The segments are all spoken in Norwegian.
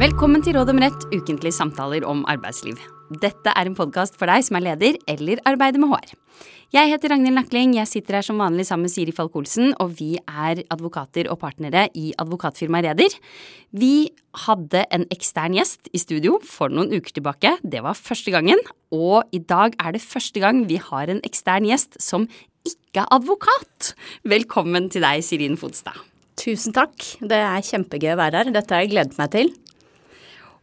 Velkommen til Råd om rett, ukentlige samtaler om arbeidsliv. Dette er en podkast for deg som er leder eller arbeider med HR. Jeg heter Ragnhild Nakling, jeg sitter her som vanlig sammen med Siri Falk-Olsen, og vi er advokater og partnere i advokatfirmaet Reder. Vi hadde en ekstern gjest i studio for noen uker tilbake, det var første gangen, og i dag er det første gang vi har en ekstern gjest som ikke er advokat. Velkommen til deg, Sirin Fodstad. Tusen takk, det er kjempegøy å være her, dette har jeg gledet meg til.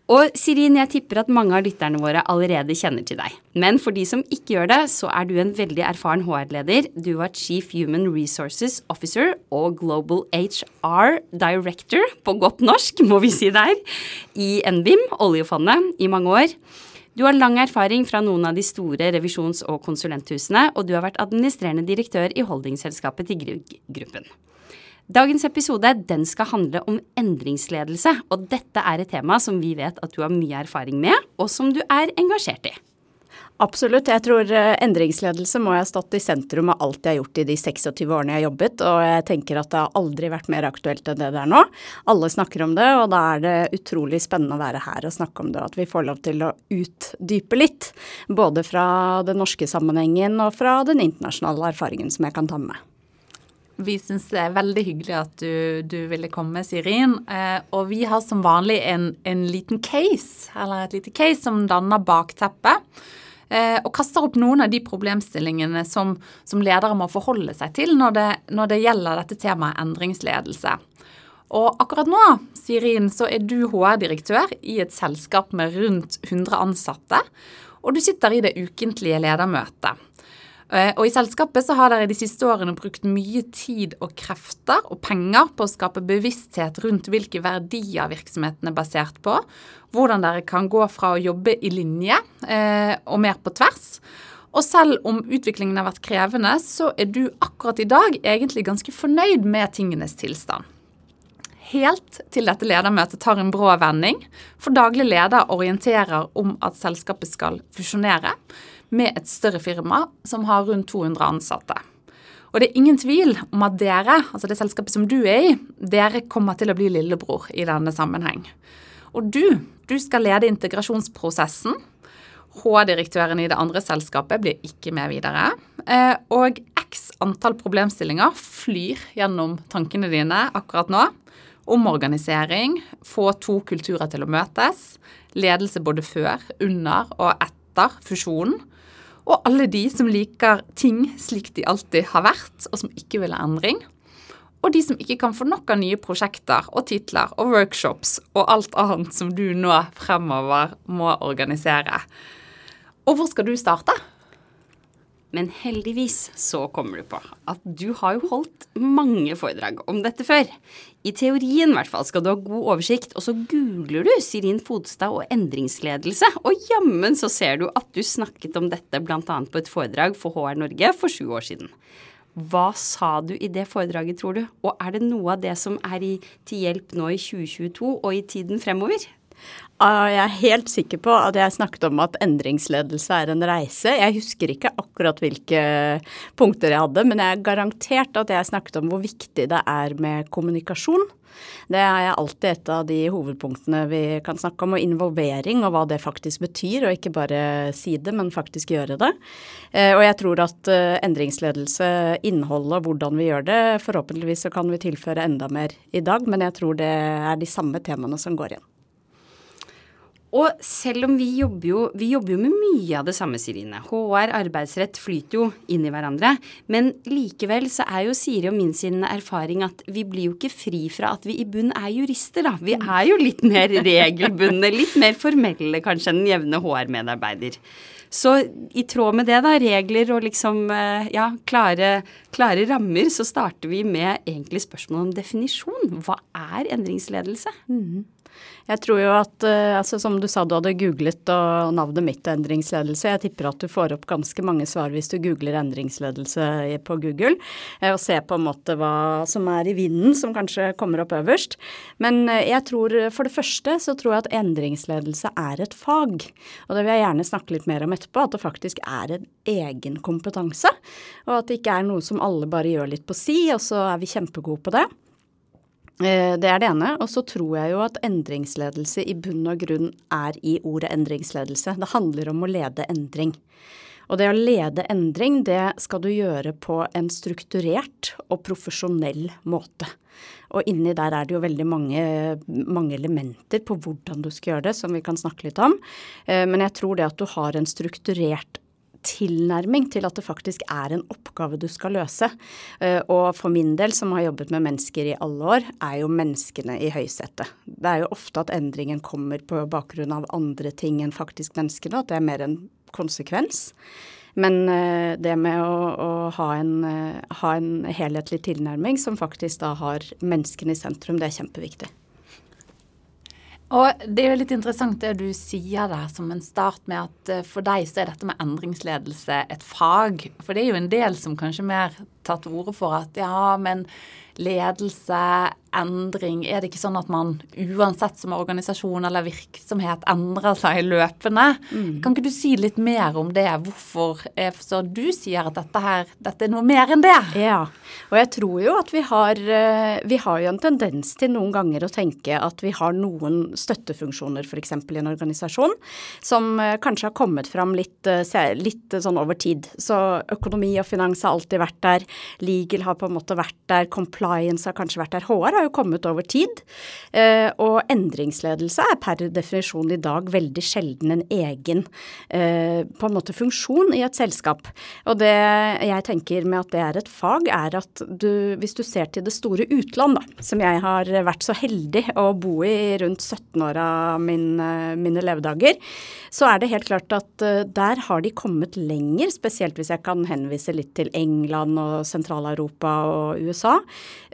Og Sirin, jeg tipper at mange av lytterne våre allerede kjenner til deg. Men for de som ikke gjør det, så er du en veldig erfaren HR-leder. Du var Chief Human Resources Officer og Global HR Director, på godt norsk må vi si der, i NBIM, oljefondet, i mange år. Du har lang erfaring fra noen av de store revisjons- og konsulenthusene, og du har vært administrerende direktør i holdingselskapet til Grieg-gruppen. Dagens episode den skal handle om endringsledelse, og dette er et tema som vi vet at du har mye erfaring med, og som du er engasjert i. Absolutt. Jeg tror eh, endringsledelse må ha stått i sentrum av alt jeg har gjort i de 26 årene jeg har jobbet, og jeg tenker at det har aldri vært mer aktuelt enn det det er nå. Alle snakker om det, og da er det utrolig spennende å være her og snakke om det, og at vi får lov til å utdype litt. Både fra den norske sammenhengen og fra den internasjonale erfaringen som jeg kan ta med meg. Vi syns det er veldig hyggelig at du, du ville komme, Sirin. Eh, og vi har som vanlig en, en, liten case, eller et lite case som danner bakteppet. Eh, og kaster opp noen av de problemstillingene som, som ledere må forholde seg til når det, når det, gjelder dette temaet endringsledelse. Og akkurat nå, Sirin, så er du HR-direktør i et selskap med rundt 100 ansatte. Og du sitter i det ukentlige ledermøtet. Eh, og I selskapet så har dere de siste årene brukt mye tid og krefter og penger på å skape bevissthet rundt hvilke verdier virksomheten er basert på, hvordan dere kan gå fra å jobbe i linje eh, og mer på tvers. Og selv om utviklingen har vært krevende, så er du akkurat i dag egentlig ganske fornøyd med tingenes tilstand. Helt til dette ledermøtet tar en brå vending, for daglig leder orienterer om at selskapet skal fusjonere med et større firma som har rundt 200 ansatte. Og det er ingen tvil om at dere, altså det selskapet som du er i, dere kommer til å bli lillebror i denne sammenheng. Og du, du skal lede integrasjonsprosessen. H-direktøren i det andre selskapet blir ikke med videre. Eh, og x antall problemstillinger flyr gjennom tankene dine akkurat nå. Omorganisering, få to kulturer til å møtes, ledelse både før, under og etter fusjonen og alle de som liker ting slik de alltid har vært, og som ikke vil ha endring. Og de som ikke kan få nok av nye prosjekter og titler og workshops og alt annet som du nå fremover må organisere. Og hvor skal du starte? Men heldigvis så kommer du på at du har jo holdt mange foredrag om dette før. I teorien i hvert fall skal du ha god oversikt, og så googler du Sirin Fodstad og endringsledelse, og jammen så ser du at du snakket om dette bl.a. på et foredrag for HR Norge for sju år siden. Hva sa du i det foredraget, tror du, og er det noe av det som er i, til hjelp nå i 2022 og i tiden fremover? Jeg er helt sikker på at jeg snakket om at endringsledelse er en reise. Jeg husker ikke akkurat hvilke punkter jeg hadde, men jeg er garantert at jeg snakket om hvor viktig det er med kommunikasjon. Det er alltid et av de hovedpunktene vi kan snakke om, og involvering og hva det faktisk betyr, og ikke bare si det, men faktisk gjøre det. Eh, og jeg tror at eh, endringsledelse, innholdet og hvordan vi gjør det, forhåpentligvis så kan vi tilføre enda mer i dag, men jeg tror det er de samme temaene som går igjen. Og selv om vi jobber jo, vi jobber jo med mye av det samme, Sirine. HR, arbeidsrett flyter jo inn i hverandre. Men likevel så er jo Siri og min sin erfaring at vi blir jo ikke fri fra at vi i bunn er jurister, da. Vi er jo litt mer regelbundne, litt mer formelle kanskje enn den jevne HR-medarbeider. Så i tråd med det, da, regler og liksom eh, ja, klare, klare rammer, så starter vi med egentlig spørsmålet om definisjon. Hva er endringsledelse? Mm. Jeg tror jo at, eh, altså som du sa, du hadde googlet og navnet mitt endringsledelse. Jeg tipper at du får opp ganske mange svar hvis du googler endringsledelse på Google, eh, og ser på en måte hva som er i vinden, som kanskje kommer opp øverst. Men eh, jeg tror for det første så tror jeg at endringsledelse er et fag. Og det vil jeg gjerne snakke litt mer om etterpå, at det faktisk er en egen kompetanse. Og at det ikke er noe som alle bare gjør litt på si, og så er vi kjempegode på det. Eh, det er det ene. Og så tror jeg jo at endringsledelse i bunn og grunn er i ordet endringsledelse. Det handler om å lede endring. Og det å lede endring, det skal du gjøre på en strukturert og profesjonell måte. Og inni der er det jo veldig mange, mange, elementer på hvordan du skal gjøre det, som vi kan snakke litt om. Eh, men jeg tror det at du har en strukturert tilnærming til at det faktisk er en oppgave du skal løse. Eh, og for min del, som har jobbet med mennesker i alle år, er jo menneskene i høysetet. Det er jo ofte at endringen kommer på bakgrunn av andre ting enn faktisk menneskene, at det er mer en konsekvens. Men eh, det med å, å ha, en, eh, ha en helhetlig tilnærming som faktisk da har menneskene i sentrum, det er kjempeviktig. Og det er jo litt interessant det du sier der som en start med at eh, for deg så er dette med endringsledelse et fag. For det er jo en del som kanskje mer tar til orde for at ja, men ledelse, endring? Er det ikke sånn at man uansett som organisasjon eller virksomhet endrer seg løpende? Mm. Kan ikke du si litt mer om det? Hvorfor så du sier at dette, her, dette er noe mer enn det? Ja, og jeg tror jo at vi har, eh, vi har jo en tendens til noen ganger å tenke at vi har noen støttefunksjoner f.eks. i en organisasjon som eh, kanskje har kommet fram litt, eh, litt sånn over tid. Så økonomi og finans har alltid vært der. Legal har på en måte vært der. Compliance har kanskje vært der. HR har jo kommet over tid. Eh, og endringsledelse er per definisjon i dag veldig sjelden en egen eh, på en måte funksjon i et selskap. Og det jeg tenker med at det er et fag, er at du, hvis du ser til det store utland, da, som jeg har vært så heldig å bo i rundt 17 år av min, eh, mine levedager, så er det helt klart at der har de kommet lenger, spesielt hvis jeg kan henvise litt til England og Sentral-Europa og USA,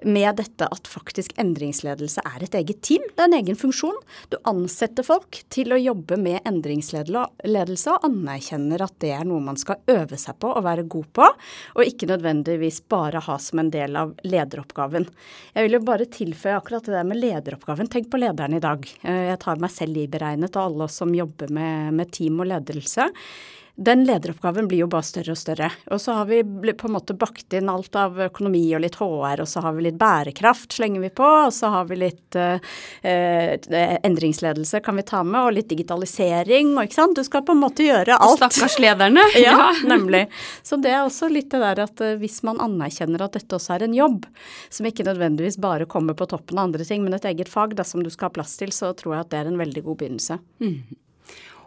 med dette at faktisk endringsledelse er et eget team. Det er en egen funksjon. Du ansetter folk til å jobbe med endringsledelse og anerkjenner at det er noe man skal øve seg på og være god på, og ikke nødvendigvis bare ha som en del av lederoppgaven. Jeg vil jo bare tilføye akkurat det der med lederoppgaven. Tenk på lederen i dag. Eh, jeg tar meg selv i beregnet, og alle oss som jobber med, med team og ledelse den lederoppgaven blir jo bare større og større. Og så har vi på en måte bakt inn alt av økonomi og litt HR, og så har vi litt bærekraft slenger vi på, og så har vi litt eh, endringsledelse kan vi ta med, og litt digitalisering, og ikke sant. Du skal på en måte gjøre alt. Stakkars lederne. ja, nemlig. Så det er også litt det der at uh, hvis man anerkjenner at dette også er en jobb, som ikke nødvendigvis bare kommer på toppen av andre ting, men et eget fag da, som du skal ha plass til, så tror jeg at det er en veldig god begynnelse. Mm.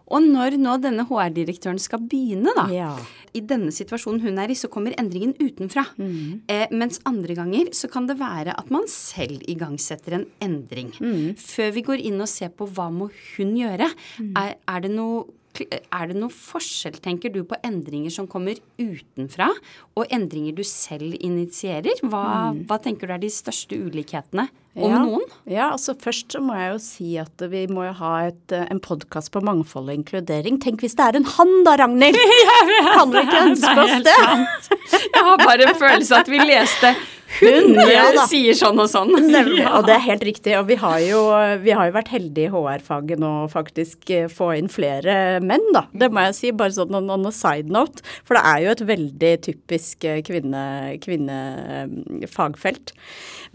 Og når nå denne HR-direktøren skal begynne, da, ja. i denne situasjonen hun er i, så kommer endringen utenfra. Mm. Eh, mens andre ganger så kan det være at man selv igangsetter en endring. Mm. Før vi går inn og ser på hva må hun gjøre, mm. er, er, det noe er det noe forskjell, tenker du, på endringer som kommer utenfra, og endringer du selv initierer? Hva, mm. hva tenker du er de største ulikhetene? Om ja. noen? Ja, altså Først så må jeg jo si at vi må jo ha et, en podkast på mangfold og inkludering. Tenk hvis det er en han da, Ragnhild! kan vi ikke ønske oss det? Jeg har bare en følelse at vi leste hun ja, sier sånn og sånn. Nemlig, og det er helt riktig. Og vi har jo, vi har jo vært heldige i HR-faget nå faktisk eh, få inn flere menn, da. Det må jeg si, bare sånn on, on a side note. For det er jo et veldig typisk eh, kvinnefagfelt. Kvinne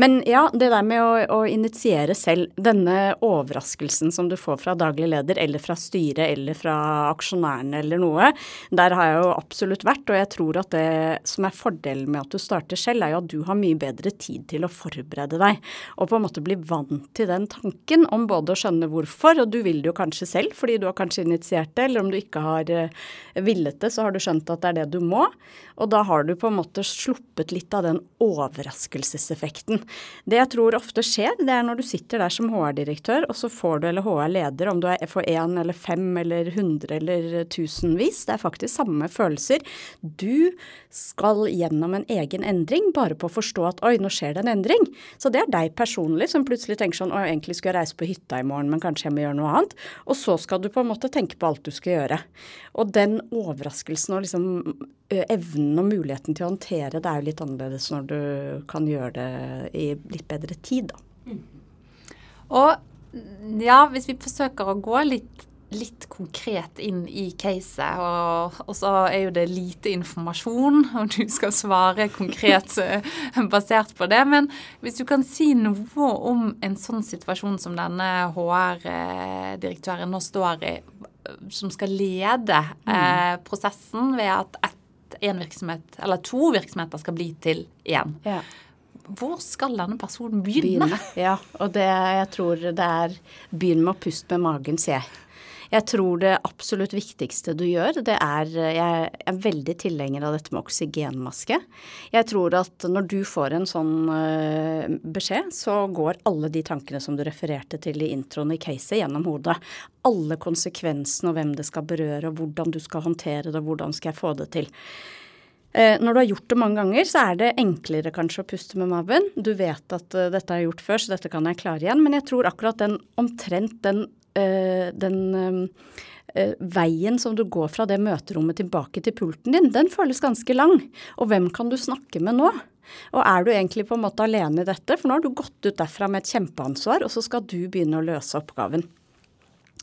Men ja, det der med å, å, initiere selv denne overraskelsen som du får fra daglig leder eller fra styret eller fra aksjonærene eller noe, der har jeg jo absolutt vært. Og jeg tror at det som er fordelen med at du starter selv, er jo at du har mye bedre tid til å forberede deg. Og på en måte bli vant til den tanken om både å skjønne hvorfor, og du vil det jo kanskje selv fordi du har kanskje initiert det, eller om du ikke har eh, villet det, så har du skjønt at det er det du må. Og da har du på en måte sluppet litt av den overraskelseseffekten. Det jeg tror ofte skjer, det er når du sitter der som HR-direktør, og så får du, eller HR-leder, om du er for én eller fem eller hundre eller tusenvis, det er faktisk samme følelser. Du skal gjennom en egen endring bare på å forstå at oi, nå skjer det en endring. Så det er deg personlig som plutselig tenker sånn å, egentlig skulle jeg reise på hytta i morgen, men kanskje jeg må gjøre noe annet. Og så skal du på en måte tenke på alt du skal gjøre. Og den overraskelsen og liksom evnen og muligheten til å håndtere det er jo litt annerledes når du kan gjøre det i litt bedre tid, da. Og ja, hvis vi forsøker å gå litt litt konkret inn i caset. Og, og, så er jo det lite informasjon, og du skal svare konkret basert på det. Men hvis du kan si noe om en sånn situasjon som denne HR-direktøren nå står i, som skal lede mm. eh, prosessen ved at ett en virksomhet, eller to virksomheter skal bli til én. Ja. Hvor skal denne personen begynne? begynne? Ja, og det jeg tror det er Begynn med å puste med magen, sier jeg. Jeg tror det absolutt viktigste du gjør, det er Jeg er veldig tilhenger av dette med oksygenmaske. Jeg tror at når du får en sånn uh, beskjed, så går alle de tankene som du refererte til i introen i caset, gjennom hodet. Alle konsekvensene og hvem det skal berøre, og hvordan du skal håndtere det, og hvordan skal jeg få det til. Eh, når du har gjort det mange ganger, så er det enklere kanskje å puste med maven. Du vet at uh, dette jeg gjort før, så dette kan jeg klare igjen. Men jeg tror akkurat den omtrent den Eh, den eh, veien som du går fra det møterommet tilbake til pulten din, den føles ganske lang. Og hvem kan du snakke med nå? Og er du egentlig på en måte alene i dette? For nå har du gått ut derfra med et kjempeansvar, og så skal du begynne å løse oppgaven.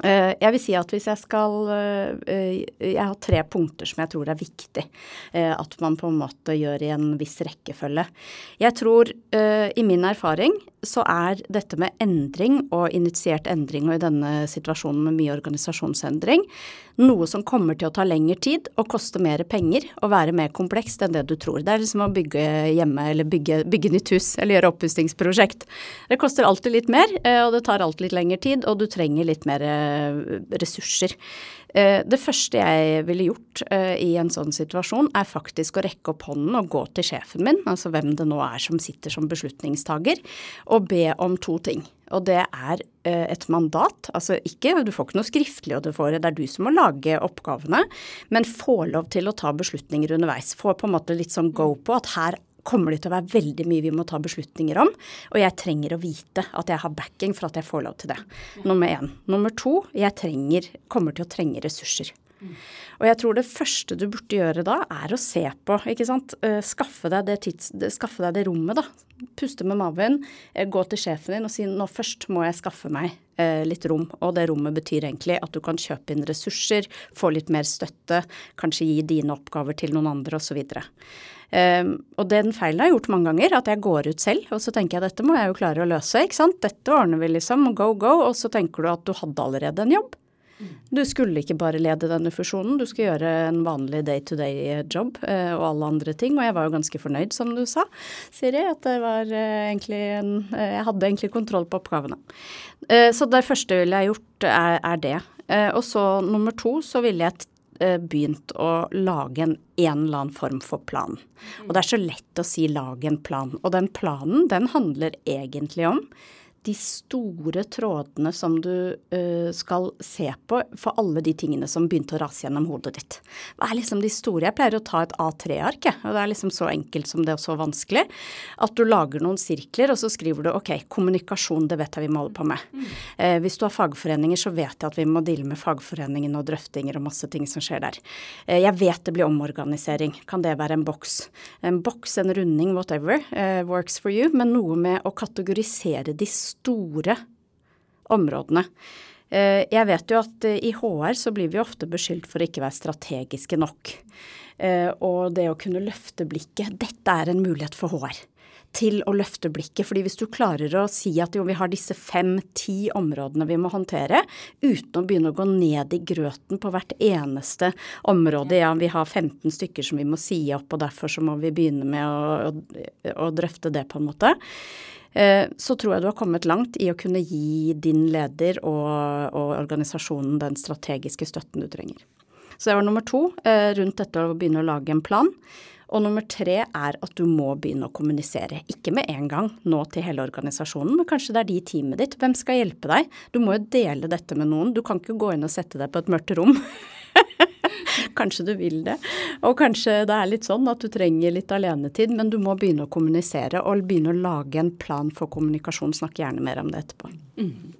Eh, jeg vil si at hvis jeg skal Jeg har tre punkter som jeg tror det er viktig at man på en måte gjør i en viss rekkefølge. Jeg tror, i min erfaring, så er dette med endring og initiert endring, og i denne situasjonen med mye organisasjonsendring, noe som kommer til å ta lengre tid og koste mer penger og være mer komplekst enn det du tror. Det er liksom å bygge hjemme eller bygge, bygge nytt hus eller gjøre oppussingsprosjekt. Det koster alltid litt mer, eh, og det tar alltid litt lengre tid, og du trenger litt mer eh, ressurser. Eh, det første jeg ville gjort eh, i en sånn situasjon, er faktisk å rekke opp hånden og gå til sjefen min, altså hvem det nå er som sitter som beslutningstaker, og be om to ting. Og det er eh, et mandat. Altså ikke, du får ikke noe skriftlig, og du får, det er du som må lage oppgavene, men få lov til å ta beslutninger underveis. Få på en måte litt sånn go på at her kommer det til å være veldig mye vi må ta beslutninger om. Og jeg trenger å vite at jeg har backing for at jeg får lov til det. Nummer én. Nummer to, jeg trenger, kommer til å trenge ressurser. Og jeg tror det første du burde gjøre da, er å se på, ikke sant. Eh, skaffe deg det, tids, skaffe deg det rommet, da. Puste med maven, eh, gå til sjefen din og si nå først må jeg skaffe meg eh, litt rom. Og det rommet betyr egentlig at du kan kjøpe inn ressurser, få litt mer støtte, kanskje gi dine oppgaver til noen andre osv. Um, og den feilen har jeg gjort mange ganger, at jeg går ut selv og så tenker jeg dette må jeg jo klare å løse. ikke sant? Dette ordner vi liksom, go, go. Og så tenker du at du hadde allerede en jobb. Du skulle ikke bare lede denne fusjonen, du skulle gjøre en vanlig day-to-day-jobb uh, og alle andre ting. Og jeg var jo ganske fornøyd, som du sa, Siri, at det var uh, egentlig en Jeg hadde egentlig kontroll på oppgavene. så det første jeg ville gjort, er, er det. og så nummer to, så ville jeg Eh, begynt å lage en, en eller annen form for plan. Og det er så lett å si 'lag en plan'. Og den planen, den handler egentlig om de store trådene som du uh, skal se på for alle de tingene som begynte å rase gjennom hodet ditt. Hva er liksom de store? Jeg pleier å ta et A3-ark, og det er liksom så enkelt som det er så vanskelig. At du lager noen sirkler, og så skriver du ok, kommunikasjon, det vet jeg vi må holde på med. Mm. Uh, hvis du har fagforeninger, så vet jeg at vi må deale med fagforeningene og drøftinger og masse ting som skjer der. Uh, jeg vet det blir omorganisering. Kan det være en boks? En boks, en runding, whatever, works for you, men noe med å kategorisere de store områdene. Eh, jeg vet jo at eh, i HR så blir vi ofte beskyldt for å ikke være strategiske nok. Eh, og det å kunne løfte blikket Dette er en mulighet for HR til å løfte blikket. fordi hvis du klarer å si at jo, vi har disse fem-ti områdene vi må håndtere, uten å begynne å gå ned i grøten på hvert eneste område Ja, vi har 15 stykker som vi må si opp, og derfor så må vi begynne med å, å, å drøfte det, på en måte. Eh, så tror jeg du har kommet langt i å kunne gi din leder og, og organisasjonen den strategiske støtten du trenger. Så det var nummer to eh, rundt dette å begynne å lage en plan. Og nummer tre er at du må begynne å kommunisere. Ikke med en gang nå til hele organisasjonen, men kanskje det er de i teamet ditt. Hvem skal hjelpe deg? Du må jo dele dette med noen. Du kan ikke gå inn og sette deg på et mørkt rom kanskje du vil det. Og kanskje det er litt sånn at du trenger litt alenetid, men du må begynne å kommunisere og begynne å lage en plan for kommunikasjon. Snakk gjerne mer om det etterpå. Mm.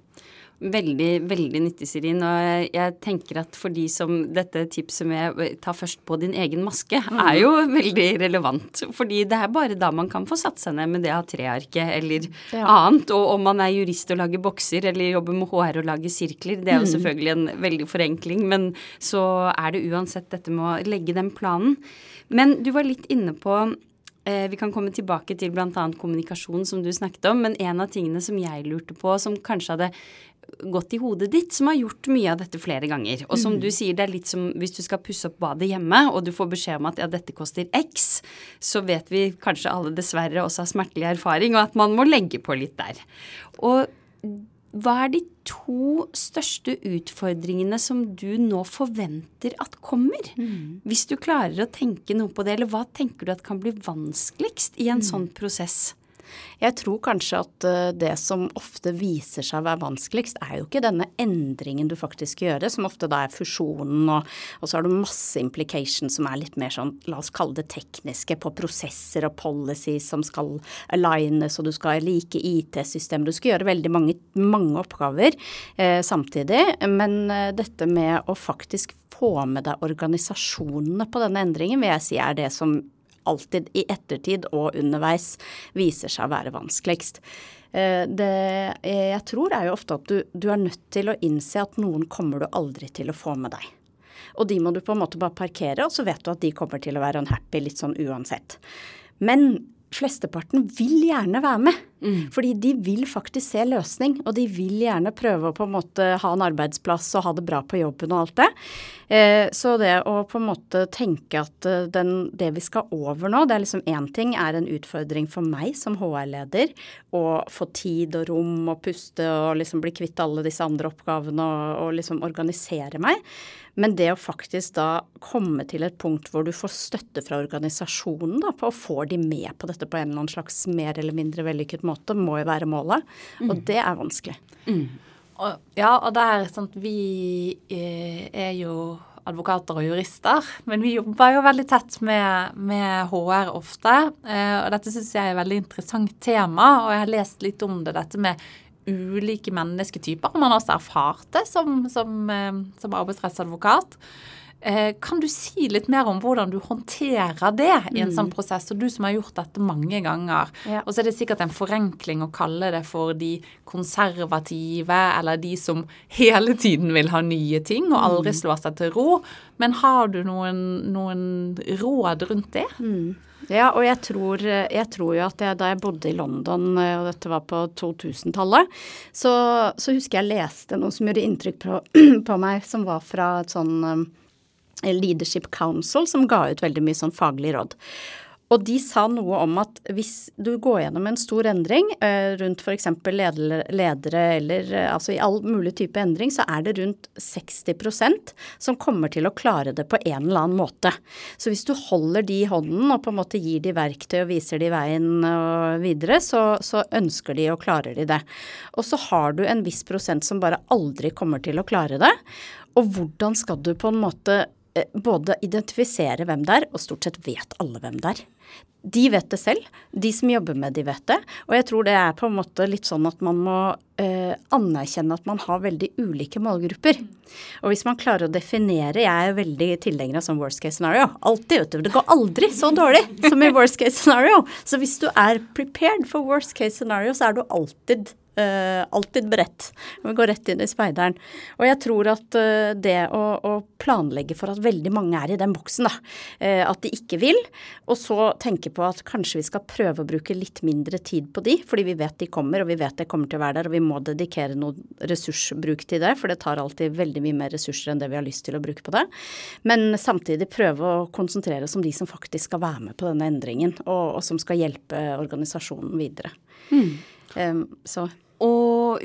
Veldig, veldig nyttig, Sirin. Og jeg tenker at for de som dette tipset med ta først på din egen maske, mm. er jo veldig relevant. Fordi det er bare da man kan få satt seg ned med det A3-arket eller ja. annet. Og om man er jurist og lager bokser eller jobber med HR og lager sirkler, det er jo mm. selvfølgelig en veldig forenkling. Men så er det uansett dette med å legge den planen. Men du var litt inne på Eh, vi kan komme tilbake til bl.a. kommunikasjon, som du snakket om. Men en av tingene som jeg lurte på, som kanskje hadde gått i hodet ditt, som har gjort mye av dette flere ganger. Og som mm. du sier, det er litt som hvis du skal pusse opp badet hjemme, og du får beskjed om at ja, dette koster X, så vet vi kanskje alle dessverre også har smertelig erfaring, og at man må legge på litt der. Og hva er de to største utfordringene som du nå forventer at kommer? Mm. Hvis du klarer å tenke noe på det, eller hva tenker du at kan bli vanskeligst i en mm. sånn prosess? Jeg tror kanskje at eh, det som ofte viser seg å være vanskeligst, er jo ikke denne endringen du faktisk gjør, som ofte da er fusjonen, og, og, så har du masse implications som er litt mer sånn, la oss kalle det tekniske, på prosesser og policies som skal alignes, og du skal like IT-systemer, du skal gjøre veldig mange, mange oppgaver eh, samtidig. Men eh, dette med å faktisk få med deg organisasjonene på denne endringen, vil jeg si er det som alltid i ettertid og underveis viser seg å være vanskeligst. Eh, det jeg tror er jo ofte at du, du er nødt til å innse at noen kommer du aldri til å få med deg. Og de må du på en måte bare parkere, og så vet du at de kommer til å være unhappy litt sånn uansett. Men flesteparten vil gjerne være med. Mm. Fordi de vil faktisk se løsning, og de vil gjerne prøve å på en måte ha en arbeidsplass og ha det bra på jobben og alt det. Eh, så det å på en måte tenke at eh, den, det vi skal over nå, det er liksom én ting er en utfordring for meg som HR-leder å få tid og rom og puste og liksom bli kvitt alle disse andre oppgavene og, og liksom organisere meg. Men det å faktisk da komme til et punkt hvor du får støtte fra organisasjonen da, på å få de med på dette på en eller annen slags mer eller mindre vellykket måte, må jo være målet. Mm. Og det er vanskelig. Mm. Og, ja, og det er sånn at vi eh, er jo advokater og jurister, men vi jobber jo veldig tett med, med HR ofte. Eh, og dette syns jeg er et veldig interessant tema, og jeg har lest litt om det, dette med ulike mennesketyper. Man har også erfart det som, som, eh, som arbeidsrettsadvokat. Eh, kan du si litt mer om hvordan du håndterer det i en mm. sånn prosess? Og du som har gjort dette mange ganger. Ja. Og så er det sikkert en forenkling å kalle det for de konservative, eller de som hele tiden vil ha nye ting og aldri mm. slår seg til ro. Men har du noen, noen råd rundt det? Mm. Ja, og jeg tror, jeg tror, jo at jeg, da jeg bodde i London, og dette var på 2000-tallet, så, så, husker jeg leste noe som gjorde inntrykk på, på meg, som var fra et sånn Leadership Council, som ga ut veldig mye sånn faglig råd. Og de sa noe om at hvis du går gjennom en stor endring eh, rundt f.eks. Ledere, ledere eller eh, altså i all mulig type endring, så er det rundt 60% som kommer til å klare det på en eller annen måte. Så hvis du holder de i hånden og på en måte gir de verktøy og viser de veien videre, så, så ønsker de og klarer de det. Og så har du en viss prosent som bare aldri kommer til å klare det. Og hvordan skal du på en måte både identifisere hvem det er, og stort sett vet alle hvem det er. De vet det selv. De som jobber med de vet det. Og jeg tror det er på en måte litt sånn at man må eh, anerkjenne at man har veldig ulike målgrupper. Og hvis man klarer å definere Jeg er veldig tilhenger av sånn worst case scenario. Alltid, vet du. Det går aldri så dårlig som i worst case scenario. Så hvis du er prepared for worst case scenario, så er du alltid Uh, alltid beredt. Vi går rett inn i speideren. Og jeg tror at uh, det å, å, planlegge for at veldig mange er i den boksen, da, uh, at de ikke vil, og så tenke på at kanskje vi skal prøve å bruke litt mindre tid på de, fordi vi vet de kommer, og vi vet det kommer til å være der, og vi må dedikere noe ressursbruk til det, for det tar alltid veldig mye mer ressurser enn det vi har lyst til å bruke på det. Men samtidig prøve å konsentrere oss om de som faktisk skal være med på denne endringen, og, og som skal hjelpe organisasjonen videre. Mm. Um, så og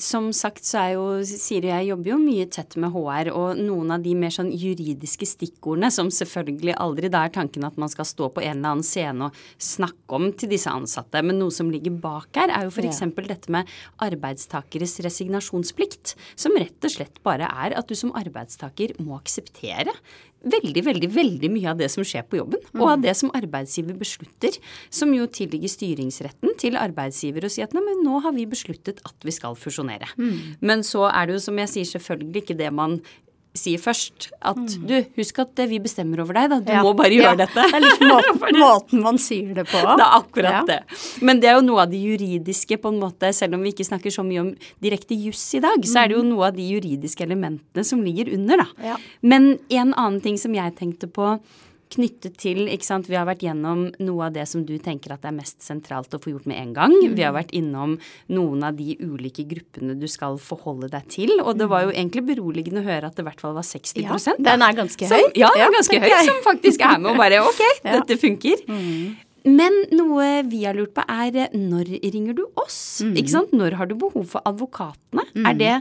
som sagt så er jo Siri og jeg jobber jo mye tett med HR, og noen av de mer sånn juridiske stikkordene, som selvfølgelig aldri da er tanken at man skal stå på en eller annen scene og snakke om til disse ansatte, men noe som ligger bak her, er jo f.eks. Ja. dette med arbeidstakeres resignasjonsplikt, som rett og slett bare er at du som arbeidstaker må akseptere veldig, veldig veldig mye av det som skjer på jobben, og av det som arbeidsgiver beslutter, som jo tilligger styringsretten til arbeidsgiver å si at nei, men nå har vi besluttet at vi skal fusjonere. Men så er det jo, som jeg sier, selvfølgelig ikke det man sier først. At du, husk at vi bestemmer over deg, da. Du Ja. må bare gjøre Ja, dette. Det er litt måten, måten man sier det på. Det er akkurat Ja. det. Men det er jo noe av det juridiske, på en måte, selv om vi ikke snakker så mye om direkte juss i dag, så er det jo noe av de juridiske elementene som ligger under, da. Mm. Men en annen ting som jeg tenkte på knyttet til, ikke sant, vi har vært gjennom noe av det som du tenker at er mest sentralt å få gjort med en gang. Mm. Vi har vært innom noen av de ulike gruppene du skal forholde deg til, og det var jo egentlig beroligende å høre at det i hvert fall var 60 Mm. Ja, da. den er ganske Som, ja, den er ganske høy, som faktisk er med og bare ok, Ja. Mm. dette funker. Men noe vi har lurt på er når ringer du oss? Mm. Ikke sant? Når har du behov for advokatene? Er det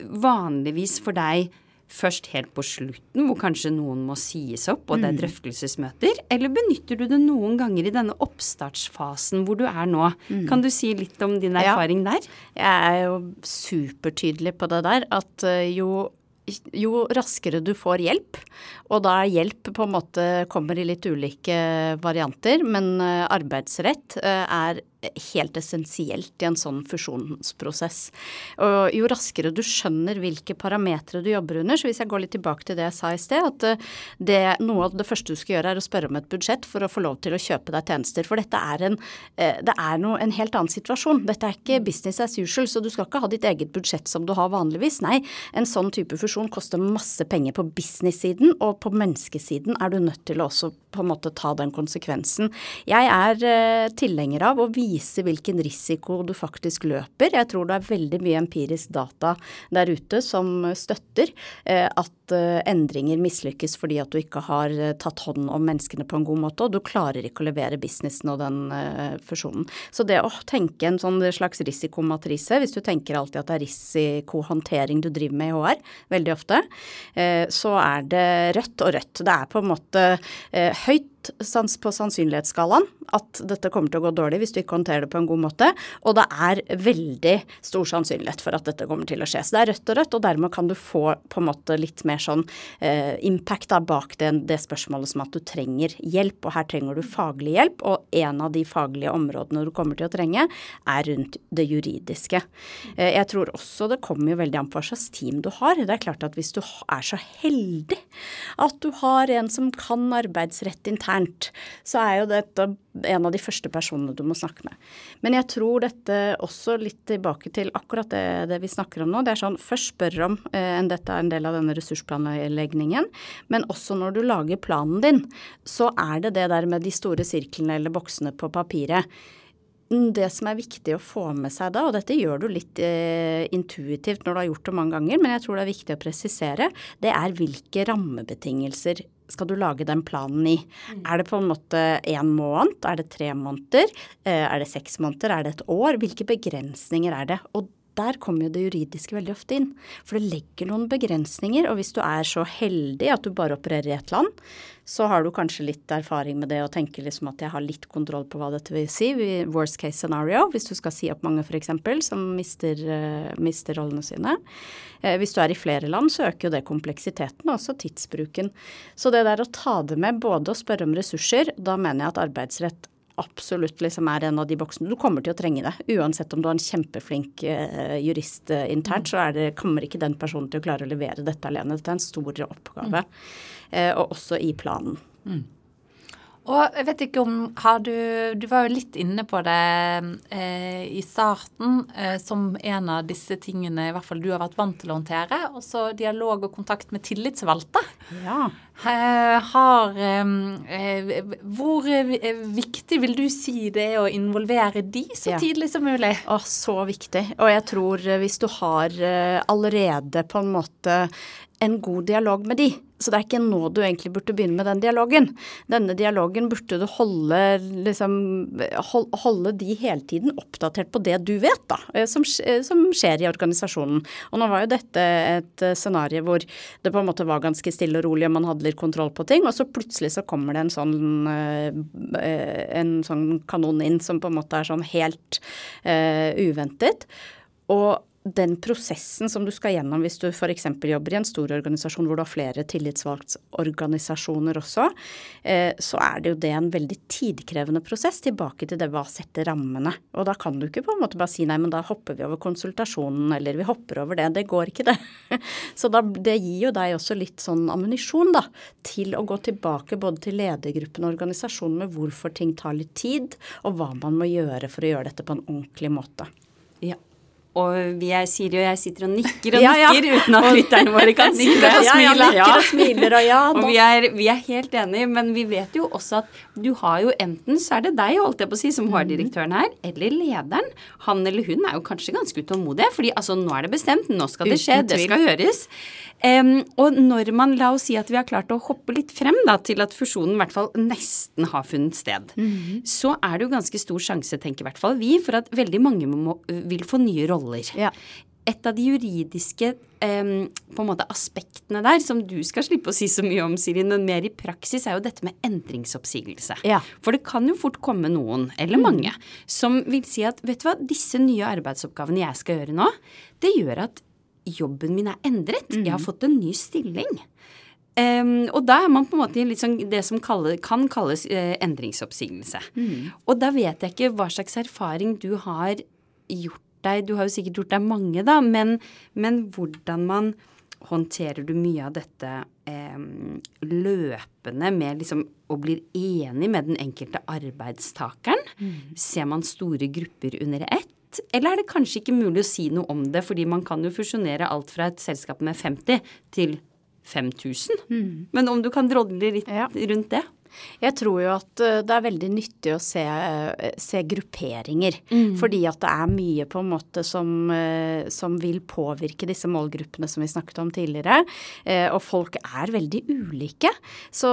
vanligvis for deg først helt på slutten, hvor kanskje noen må sies opp og det Mm. er drøftelsesmøter? Eller benytter du det noen ganger i denne oppstartsfasen hvor du er nå? Kan du si litt om din erfaring Ja. der? Jeg er jo supertydelig på det der, at eh, jo, jo raskere du får hjelp, og da er hjelp på en måte kommer i litt ulike varianter, men eh, arbeidsrett eh, er helt essensielt i en sånn fusjonsprosess. Og jo raskere du skjønner hvilke parametere du jobber under, så hvis jeg går litt tilbake til det jeg sa i sted, at eh, det, noe av det første du skal gjøre er å spørre om et budsjett for å få lov til å kjøpe deg tjenester. For dette er en, eh, det er noe, en helt annen situasjon. Dette er ikke business as usual, så du skal ikke ha ditt eget budsjett som du har vanligvis. Nei, en sånn type fusjon koster masse penger på business-siden, og på menneskesiden er du nødt til å også på en måte ta den konsekvensen. Jeg er eh, tilhenger av å vise hvilken risiko du faktisk løper. Jeg tror det er veldig mye empirisk data der ute som støtter eh, eh, endringer mislykkes fordi at du ikke har eh, tatt hånd om menneskene på en god måte, og du klarer ikke å levere businessen og den eh, fusjonen. Så det å tenke en sånn slags risikomatrise, hvis du tenker alltid at det er risikohåndtering du driver med i HR, veldig ofte, så er det rødt og rødt. Det er på en måte høyt på sannsynlighetsskalaen at dette kommer til å gå dårlig hvis du ikke håndterer det på en god måte, og det er veldig stor sannsynlighet for at dette kommer til å skje. Så det er rødt og rødt, og dermed kan du få på en måte litt mer sånn eh, impact da, bak det, det spørsmålet som at du trenger hjelp, og her trenger du faglig hjelp, og en av de faglige områdene du kommer til å trenge, er rundt det juridiske. Eh, jeg tror også det kommer jo veldig an på hva slags team du har. Det er klart at hvis du er så heldig at du har en som kan arbeidsrett internt, så er jo dette en av de første personene du må snakke med. Men jeg tror dette også litt tilbake til akkurat det, det vi snakker om nå. Det er sånn først spør om eh, dette er en del av denne ressursplanleggingen, men også når du lager planen din, så er det det der med de store sirklene eller boksene på papiret. Det som er viktig å få med seg da, og dette gjør du litt eh, intuitivt når du har gjort det mange ganger, men jeg tror det er viktig å presisere, det er hvilke rammebetingelser skal du lage den planen i. Er det på en måte én måned, er det tre måneder, eh, er det seks måneder, er det et år? Hvilke begrensninger er det? Og der kommer jo det juridiske veldig ofte inn. For det legger noen begrensninger, og hvis du er så heldig at du bare opererer i ett land, så har du kanskje litt erfaring med det og tenker liksom at jeg har litt kontroll på hva dette vil si. Worst case scenario, hvis du skal si opp mange f.eks. som mister, uh, mister rollene sine. Eh, hvis du er i flere land, så øker jo det kompleksiteten og også tidsbruken. Så det der å ta det med både å spørre om ressurser, da mener jeg at arbeidsrett absolutt liksom er en av de boksene. Du kommer til å trenge det. Uansett om du har en kjempeflink eh, jurist eh, internt, så det, kommer ikke den personen til å klare å levere dette alene. Dette er en stor oppgave. Eh, og også i planen. Og jeg vet ikke om har du Du var jo litt inne på det eh, i starten eh, som en av disse tingene i hvert fall du har vært vant til å håndtere. Også dialog og kontakt med tillitsvalgte. Ja. Eh, har eh, Hvor eh, viktig vil du si det er å involvere de så Ja. tidlig som mulig? Å, så viktig. Og jeg tror eh, hvis du har eh, allerede på en måte en god dialog med de, så det er ikke nå du egentlig burde begynne med den dialogen. Denne dialogen burde du holde, liksom, holde de hele tiden oppdatert på det du vet, da, eh, som, eh, som skjer i organisasjonen. Og nå var jo dette et eh, scenario hvor det på en måte var ganske stille og rolig, og man hadde litt kontroll på ting, og så plutselig så kommer det en sånn, en sånn kanon inn som på en måte er sånn helt uh, uventet. Og den prosessen som du skal gjennom hvis du f.eks. jobber i en stor organisasjon hvor du har flere tillitsvalgtorganisasjoner også, eh, så er det jo det en veldig tidkrevende prosess tilbake til det hva setter rammene. Og da kan du ikke på en måte bare si nei, men da hopper vi over konsultasjonen, eller vi hopper over det. Det går ikke, det. Så da, det gir jo deg også litt sånn ammunisjon, da, til å gå tilbake både til ledergruppen og organisasjonen med hvorfor ting tar litt tid, og hva man må gjøre for å gjøre dette på en ordentlig måte. Ja. Og vi er, Siri og jeg sitter og nikker og ja, ja. nikker uten at lytterne våre kan nikke. Og smiler. Ja, og smiler og og vi er, vi er, helt enige, men vi vet jo også at du har jo enten så er det deg, holdt jeg på å si, som HR-direktøren her, eller lederen. Han eller hun er jo kanskje ganske utålmodig, fordi altså nå er det bestemt, nå skal det skje, det skal gjøres. Um, og når man, la oss si at vi har klart å hoppe litt frem da, til at fusjonen i hvert fall nesten har funnet sted, mm. så er det jo ganske stor sjanse, tenker i hvert fall vi, for at veldig mange må, vil få nye roller. Ja. Et av de juridiske um, på en måte aspektene der, som du skal slippe å si så mye om, Siri, men mer i praksis, er jo dette med endringsoppsigelse. Ja. For det kan jo fort komme noen, eller mm. mange, som vil si at vet du hva, disse nye arbeidsoppgavene jeg skal gjøre nå, det gjør at jobben min er endret. Mm. Jeg har mm. fått en ny stilling. Um, og da er man på en måte i sånn, det som kaller, kan kalles uh, endringsoppsigelse. Mm. Og da vet jeg ikke hva slags erfaring du har gjort deg. Du har jo sikkert gjort deg mange, da, men, men hvordan man håndterer du mye av dette eh, løpende med liksom og blir enig med den enkelte arbeidstakeren? Mm. Ser man store grupper under ett? Eller er det kanskje ikke mulig å si noe om det, fordi man kan jo fusjonere alt fra et selskap med 50 til 5000? Mm. Men om du kan drodle litt ja. rundt det? Jeg tror jo at eh, det er veldig nyttig å se, eh, se grupperinger. Mm. Fordi at det er mye på en måte som, eh, som, vil påvirke disse målgruppene som vi snakket om tidligere. Og folk er veldig ulike. Så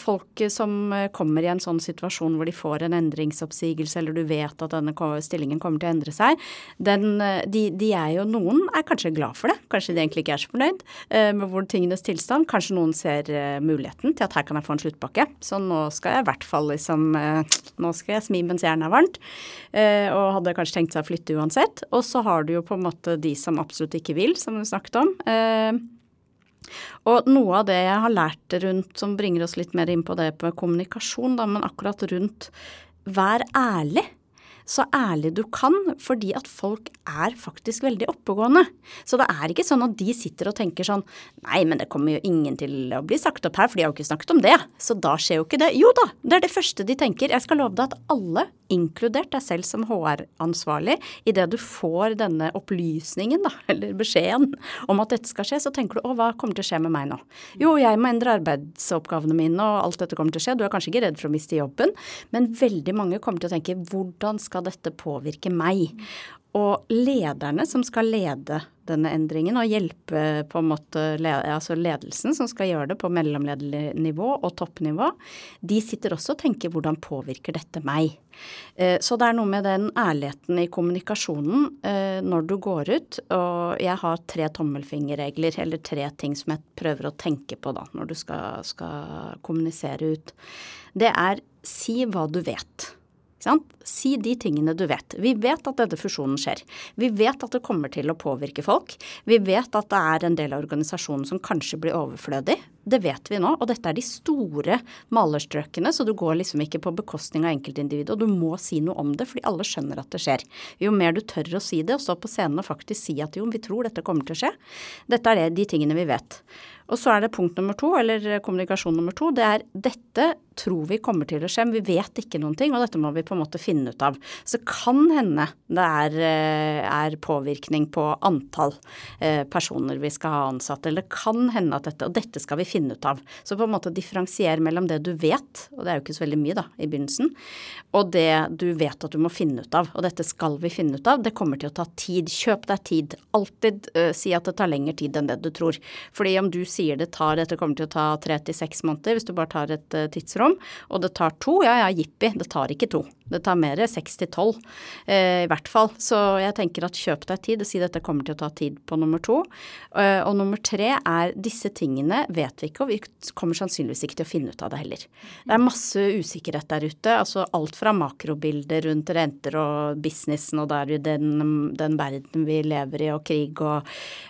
folk som kommer i en sånn situasjon hvor de får en endringsoppsigelse, eller du vet at denne stillingen kommer til å endre seg, den, de, de, er jo Noen er kanskje glad for det. Kanskje de egentlig ikke er så fornøyd med hvor tingenes tilstand. Kanskje noen ser muligheten til at her kan jeg få en sluttpakke. Sånn nå skal jeg i hvert fall liksom eh, Nå skal jeg smi mens jernet er varmt. Eh, og hadde kanskje tenkt seg å flytte uansett. Og så har du jo på en måte de som absolutt ikke vil, som du snakket om. Eh, og noe av det jeg har lært rundt, som bringer oss litt mer inn på det på kommunikasjon, da, men akkurat rundt vær ærlig så ærlig du kan, fordi at folk er faktisk veldig oppegående. Så det er ikke sånn at de sitter og tenker sånn Nei, men det kommer jo ingen til å bli sagt opp her, for de har jo ikke snakket om det. Så da skjer jo ikke det. Jo da, det er det første de tenker. Jeg skal love deg at alle, inkludert deg selv som HR-ansvarlig, idet du får denne opplysningen, da, eller beskjeden om at dette skal skje, så tenker du å, hva kommer til å skje med meg nå? Jo, jeg må endre arbeidsoppgavene mine, og alt dette kommer til å skje. Du er kanskje ikke redd for å miste jobben, men veldig mange kommer til å tenke hvordan skal skal dette påvirke meg? Og lederne som skal lede denne endringen og hjelpe på en måte altså ledelsen som skal gjøre det på mellomledernivå og toppnivå, de sitter også og tenker hvordan påvirker dette meg? Eh, så det er noe med den ærligheten i kommunikasjonen eh, når du går ut. Og jeg har tre tommelfingerregler, eller tre ting som jeg prøver å tenke på da når du skal, skal kommunisere ut. Det er si hva du vet. Si de tingene du vet. Vi vet at denne fusjonen skjer. Vi vet at det kommer til å påvirke folk. Vi vet at det er en del av organisasjonen som kanskje blir overflødig. Det vet vi nå, og dette er de store malerstrøkene, så du går liksom ikke på bekostning av enkeltindividet. Og du må si noe om det, fordi alle skjønner at det skjer. Jo mer du tør å si det, og stå på scenen og faktisk si at jo, vi tror dette kommer til å skje. Dette er det, de tingene vi vet. Og så er det punkt nummer to, eller kommunikasjon nummer to. Det er dette tror vi kommer til å skje, men vi vet ikke noen ting, og dette må vi på en måte finne ut av. Så kan hende det er, eh, er påvirkning på antall eh, personer vi skal ha ansatt, eller kan hende at dette Og dette skal vi finne ut av. Så på en måte differensiere mellom det du vet, og det er jo ikke så veldig mye da i begynnelsen, og det du vet at du må finne ut av. Og dette skal vi finne ut av. Det kommer til å ta tid. Kjøp deg tid. Alltid uh, si at det tar lengre tid enn det du tror. Fordi om du sier det tar, dette kommer til å ta tre til seks måneder, hvis du bare tar et uh, tidsrom, og det tar to, ja ja, jippi, det tar ikke to. Det tar mer seks til tolv, eh, i hvert fall. Så jeg tenker at kjøp deg tid og si dette kommer til å ta tid på nummer to. Eh, og nummer tre er disse tingene vet vi ikke, og vi kommer sannsynligvis ikke til å finne ut av det heller. Det er masse usikkerhet der ute. altså Alt fra makrobilder rundt renter og businessen og der i den, den verden vi lever i og krig og,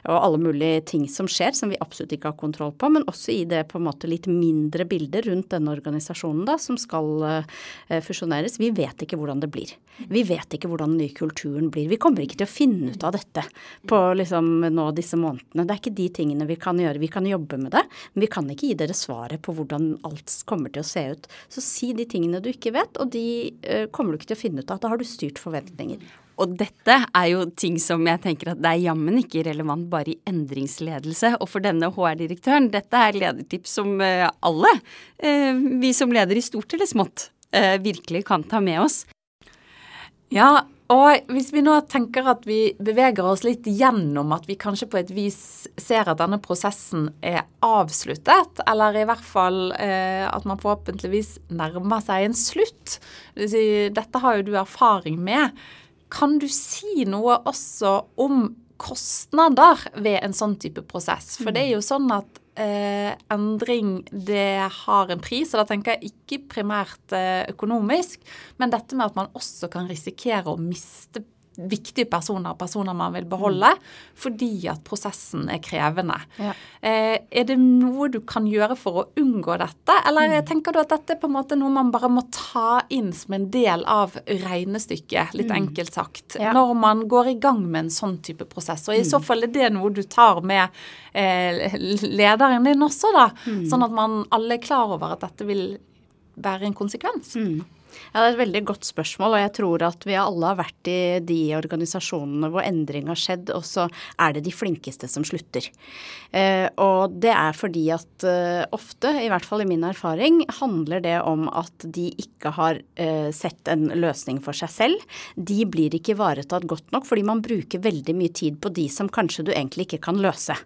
og alle mulige ting som skjer som vi absolutt ikke har kontroll på, men også i det på en måte litt mindre bildet rundt denne organisasjonen da, som skal uh, fusjoneres. Vi vet ikke hvordan det blir. Vi vet ikke hvordan den nye kulturen blir. Vi kommer ikke til å finne ut av dette på liksom nå disse månedene. Det er ikke de tingene vi kan gjøre. Vi kan jobbe med det, men vi kan ikke gi dere svaret på hvordan alt kommer til å se ut. Så si de tingene du ikke vet, og de uh, kommer du ikke til å finne ut av. Da har du styrt forventninger. Og dette er jo ting som jeg tenker at det er jammen ikke relevant bare i endringsledelse. Og for denne HR-direktøren, dette er ledertips som eh, alle, eh, vi som leder i stort eller smått, eh, virkelig kan ta med oss. Ja, og hvis vi nå tenker at vi beveger oss litt gjennom at vi kanskje på et vis ser at denne prosessen er avsluttet, eller i hvert fall eh, at man forhåpentligvis nærmer seg en slutt Dette har jo du erfaring med. Kan du si noe også om kostnader ved en sånn type prosess? For det er jo sånn at eh, endring det har en pris, og da tenker jeg ikke primært eh, økonomisk, men dette med at man også kan risikere å miste viktige personer, personer man vil beholde, fordi at prosessen er krevende. Ja. Eh, er det noe du kan gjøre for å unngå dette, eller mm. tenker du at dette er på en måte noe man bare må ta inn som en del av regnestykket, litt mm. enkelt sagt, ja. når man går i gang med en sånn type prosess? Og i så mm. fall er det noe du tar med eh, lederen din også, da, mm. sånn at man alle er klar over at dette vil være en konsekvens? Mm. Ja, Det er et veldig godt spørsmål, og jeg tror at vi alle har vært i de organisasjonene hvor endring har skjedd, og så er det de flinkeste som slutter. Eh, og det er fordi at eh, ofte, i hvert fall i min erfaring, handler det om at de ikke har eh, sett en løsning for seg selv. De blir ikke ivaretatt godt nok fordi man bruker veldig mye tid på de som kanskje du egentlig ikke kan løse.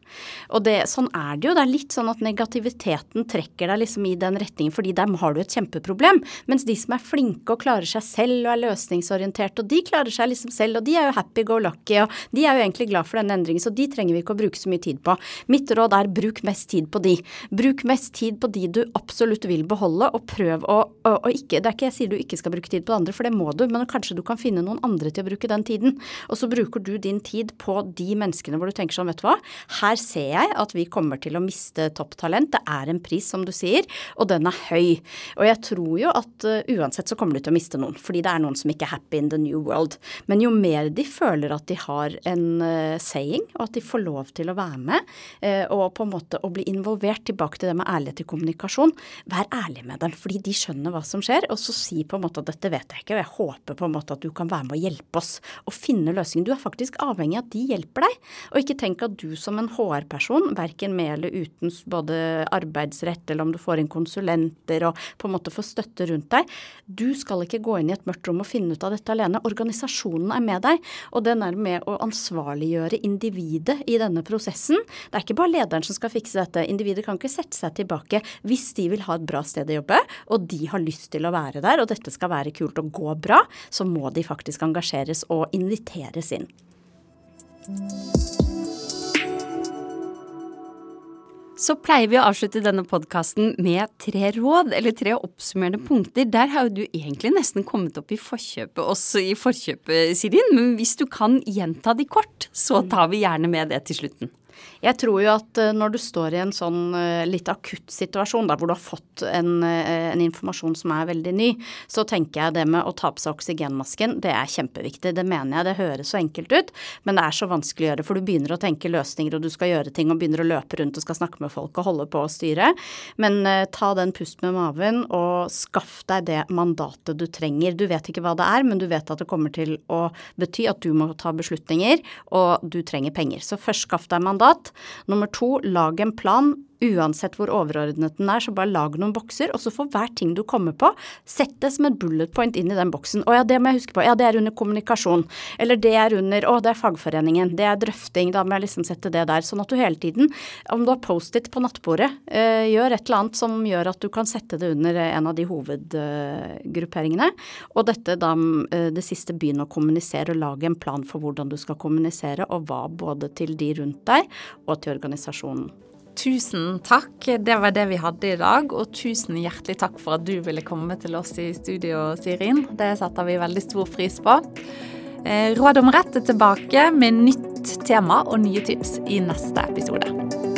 Og det, sånn er det jo. Det er litt sånn at negativiteten trekker deg liksom i den retningen, fordi dem har du et kjempeproblem. Mens de som er flinke flinke og klarer seg selv og er løsningsorienterte, og de klarer seg liksom selv, og de er jo happy go lucky, og de er jo egentlig glad for denne endringen, så de trenger vi ikke å bruke så mye tid på. Mitt råd er bruk mest tid på de. Bruk mest tid på de du absolutt vil beholde, og prøv å og ikke Det er ikke jeg sier du ikke skal bruke tid på det andre, for det må du, men kanskje du kan finne noen andre til å bruke den tiden. Og så bruker du din tid på de menneskene hvor du tenker sånn, vet du hva, her ser jeg at vi kommer til å miste topptalent. Det er en pris, som du sier, og den er høy. Og jeg tror jo at uh, uansett så kommer du til å miste noen, fordi det er noen som ikke er happy in the new world. Men jo mer de føler at de har en uh, saying, og at de får lov til å være med, uh, og på en måte å bli involvert tilbake til det med ærlighet i kommunikasjon, vær ærlig med dem, fordi de skjønner hva som skjer, og så si på en måte at dette vet jeg ikke, og jeg håper på en måte at du kan være med og hjelpe oss å finne løsningen. Du er faktisk avhengig av at de hjelper deg, og ikke tenk at du som en HR-person, verken med eller uten både arbeidsrett eller om du får inn konsulenter og på en måte får støtte rundt deg, du skal ikke gå inn i et mørkt rom og finne ut av dette alene. Organisasjonen er med deg, og den er med å ansvarliggjøre individet i denne prosessen. Det er ikke bare lederen som skal fikse dette. Individet kan ikke sette seg tilbake hvis de vil ha et bra sted å jobbe, og de har lyst til å være der, og dette skal være kult og gå bra, så må de faktisk engasjeres og inviteres inn. Så pleier vi å avslutte denne podkasten med tre råd, eller tre oppsummerende punkter. Der har jo du egentlig nesten kommet opp i forkjøpet også i forkjøpet, Sirin. Men hvis du kan gjenta de kort, så tar vi gjerne med det til slutten. Jeg tror jo at eh, når du står i en sånn eh, litt akutt situasjon, da, hvor du har fått en, eh, en, informasjon som er veldig ny, så tenker jeg det med å ta på seg oksygenmasken, det er kjempeviktig. Det mener jeg. Det høres så enkelt ut, men det er så vanskelig å gjøre. For du begynner å tenke løsninger, og du skal gjøre ting, og begynner å løpe rundt og skal snakke med folk og holde på å styre. Men eh, ta den pust med maven, og skaff deg det mandatet du trenger. Du vet ikke hva det er, men du vet at det kommer til å bety at du må ta beslutninger, og du trenger penger. Så først skaff deg mandat. Nummer to, lag en plan uansett hvor overordnet den er, så bare lag noen bokser, og så for hver ting du kommer på, sett det som et bullet point inn i den boksen. Å ja, det må jeg huske på. Ja, det er under kommunikasjon. Eller det er under Å, det er fagforeningen. Det er drøfting. Da må jeg liksom sette det der. Sånn at du hele tiden, om du har Post-It på nattbordet, eh, gjør et eller annet som gjør at du kan sette det under en av de hovedgrupperingene. Og dette da, eh, det siste, begynn å kommunisere og lage en plan for hvordan du skal kommunisere, og hva både til de rundt deg og til organisasjonen. Tusen takk. Det var det vi hadde i dag. Og tusen hjertelig takk for at du ville komme til oss i studio, Sirin. Det setter vi veldig stor pris på. Eh, Råd om rett er tilbake med nytt tema og nye tips i neste episode.